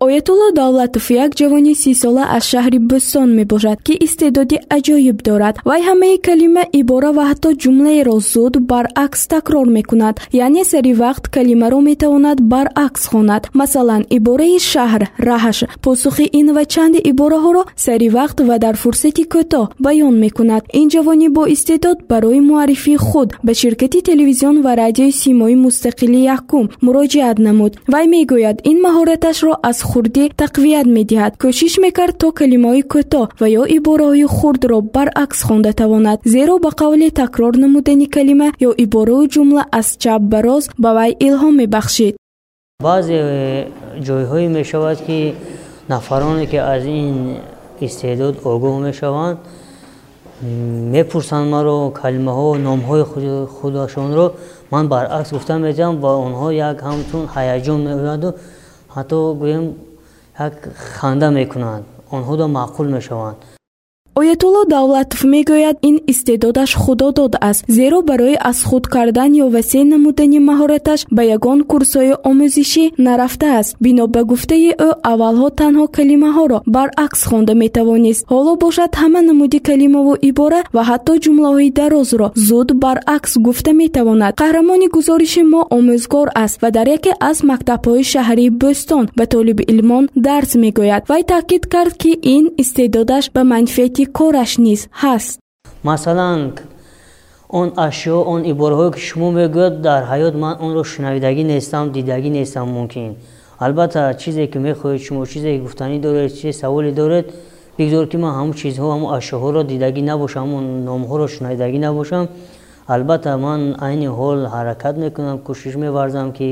оятулло давлатов як ҷавони сисола аз шаҳри бӯстон мебошад ки истеъдоди аҷоиб дорад. Вай ҳамаи калима ибора ва ҳатто ҷумлаеро зуд баръакс такрор мекунад. Яъне сари вақт калимаро метавонад баръакс хонад. Масалан ибораи шаҳр раҳш посухи ин ва чанди ибораҳоро сари вақт ва дар фурсати кӯтоҳ баён мекунад. Ин ҷавони боистеъдод барои муаррифии худ ба ширкати телевизион ва радиои симои мустақили якум муроҷиат намуд. Вай мегӯяд ин маҳораташро аз хурдӣ тақвият медиҳад. Кӯшиш мекард то калимаҳои кӯтоҳ ва ё ибораҳои хурдро баръакс хонда тавонад зеро ба қавле такрор намудани калима ё ибораю ҷумла аз чап ба рост ба вай илҳом мебахшид. Баъзе ҷойҳое мешавад ки нафароне ки аз ин истеъдод огоҳ мешаванд мепурсанд маро калимаҳо номҳои худашонро. Ман баръакс гуфта медиҳам ва онҳо як ҳамчун ҳаяҷон меояду ҳатто гӯем як ханда мекунанд. Онҳоро маъқул мешаванд оятулло давлатов мегӯяд ин истеъдодаш худодод аст зеро барои аз худ кардан ё васеъ намудани маҳораташ ба ягон курсҳои омӯзишӣ нарафтааст бино ба гуфтаи ӯ аввалҳо танҳо калимаҳоро баръакс хонда метавонист. Ҳоло бошад ҳама намуди калимаву ибора ва ҳатто ҷумлаҳои дарозро зуд баръакс гуфта метавонад. Қаҳрамони гузориши мо омӯзгор аст ва дар яке аз мактабҳои шаҳрии бӯстон ба толибилмон дарс мегӯяд. Вай таъкид кард ки ин истеъдодаш ба манфиати кораш низ ҳаст. Масалан он ашё он ибораҳое ки шумо мегӯяд дар ҳаёт ман онро шунавидагӣ нестам дидагӣ нестам мумкин. Албатта чизе ки мехоҳед шумо чизе гуфтанӣ доред чизе саволе доред бигзор ки ман ҳамун чизҳо ҳамун ашёҳоро дидагӣ набошам ҳамун номҳоро шунавидагӣ набошам. Албатта ман айни ҳол ҳаракат мекунам кӯшиш меварзам ки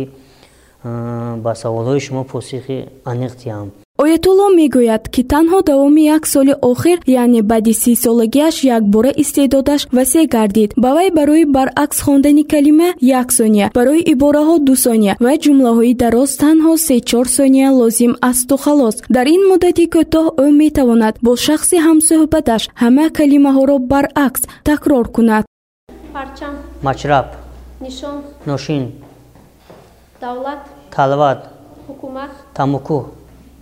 ба саволҳои шумо посихи аниқ диҳам оятулло мегӯяд ки танҳо давоми як соли охир яъне баъди сисолагиаш якбора истеъдодаш васеъ гардид. Ба вай барои баръакс хондани калима як сония барои ибораҳо ду сония ва ҷумлаҳои дароз танҳо сечор сония лозим асту халос. Дар ин муддати кӯтоҳ ӯ метавонад бо шахси ҳамсӯҳбаташ ҳама калимаҳоро баръакс такрор кунад. Парчам мачраб нишон ношин давлат калват ҳукумат тамуку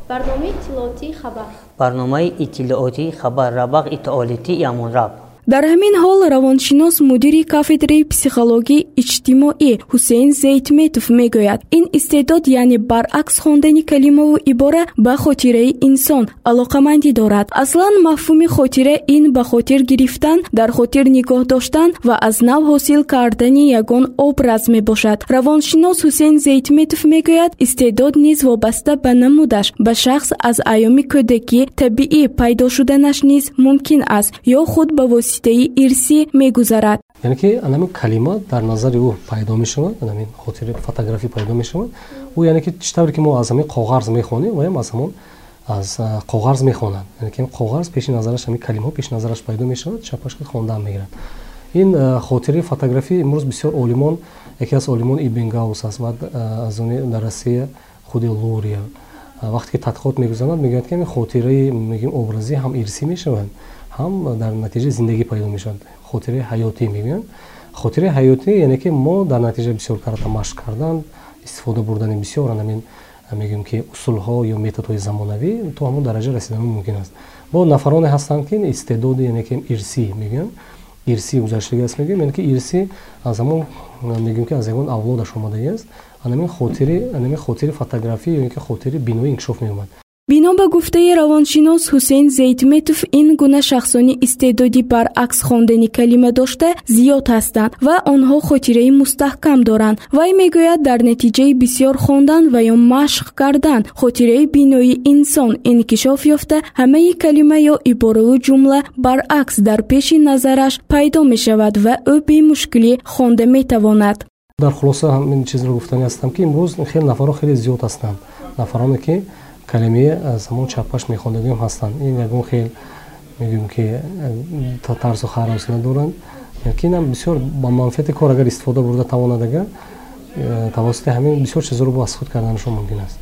барномаи иттилоотии хабар. Барномаи иттилоотии хабар рабақ итоолити ямонраб дар ҳамин ҳол равоншинос мудири кафедраи психологии иҷтимоӣ ҳусейн зейтметов мегӯяд. Ин истеъдод яъне баръакс хондани калимаву ибора ба хотираи инсон алоқамандӣ дорад. Аслан мафҳуми хотира ин ба хотир гирифтан дар хотир нигоҳ доштан ва аз нав ҳосил кардани ягон образ мебошад. Равоншинос ҳусейн зейтметов мегӯяд истеъдод низ вобаста ба намудаш ба шахс аз айёми кӯдакӣ табиӣ пайдо шуданаш низ мумкин аст ё худ ба воситаи воситаи ирсӣ мегузарад. Яъне ки анамин калима дар назари ӯ пайдо мешавад анамин хотири фотографӣ пайдо мешавад. Ӯ яъне ки чӣ тавре ки мо аз ҳамин коғарз мехонем ваям аз ҳамон аз коғарз мехонад яъне ки коғарз пеши назараш ҳамин калимаҳо пеши назараш пайдо мешавад чапаш ки хондаам мегирад. Ин хотири фотографӣ имрӯз бисёр олимон яке аз олимон ибн гаус аст ва аз они дар россия худи лурия вақте ки тадқиқот мегузаранд мегӯянд ки ҳамин хотираи мегӯем образӣ ҳам ирсӣ мешавад ҳам дар натиҷаи зиндагӣ пайдо мешавад. хотираи ҳаётӣ мегӯянд. хотираи ҳаётӣ яъне ки мо дар натиҷа бисёр карата машқ кардан истифода бурдани бисёр анамин мегӯем ки усулҳо ё методҳои замонавӣ то ҳамон дараҷа расидан мумкин аст. бо нафароне ҳастанд ки истеъдоди яъне ки ирсӣ мегӯянд ирсӣ гузаштагӣ аст. Мегӯем яъне ки ирсӣ аз ҳамон мегӯем ки аз ягон авлодаш омадагӣ аст анамин хотири анамин хотири фотографӣ ё ин ки хотири биноӣ инкишоф меомад бино ба гуфтаи равоншинос ҳусейн зейтметов ин гуна шахсони истеъдоди баръакс хондани калима дошта зиёд ҳастанд ва онҳо хотираи мустаҳкам доранд. Вай мегӯяд дар натиҷаи бисёр хондан ва ё машқ кардан хотираи бинои инсон инкишоф ёфта ҳамаи калима ё ибораву ҷумла баръакс дар пеши назараш пайдо мешавад ва ӯ бемушкилӣ хонда метавонад. Дар хулоса ҳамин чизро гуфтанӣ ҳастам ки имрӯз хеле нафаро хеле зиёд ҳастанд. Нафароне ки калимаи аз ҳамон чапаш мехондагиам ҳастанд. Ин ягон хел мегӯем ки э, тарзу харос надоранд. Ки инам бисёр ба манфиати кор агар истифода бурда тавонад агар э, тавассути ҳамин бисёр чизро бо аз худ карданашон мумкин аст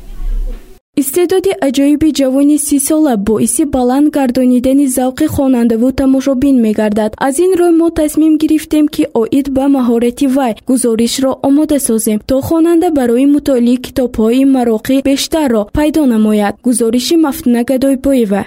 истеъдоди аҷоиби ҷавони сисола боиси баланд гардонидани завқи хонандаву тамошобин мегардад. Аз ин рӯй мо тасмим гирифтем ки оид ба маҳорати вай гузоришро омода созем то хонанда барои мутолиаи китобҳои мароқӣ бештарро пайдо намояд. Гузориши мафтуна гадойбоева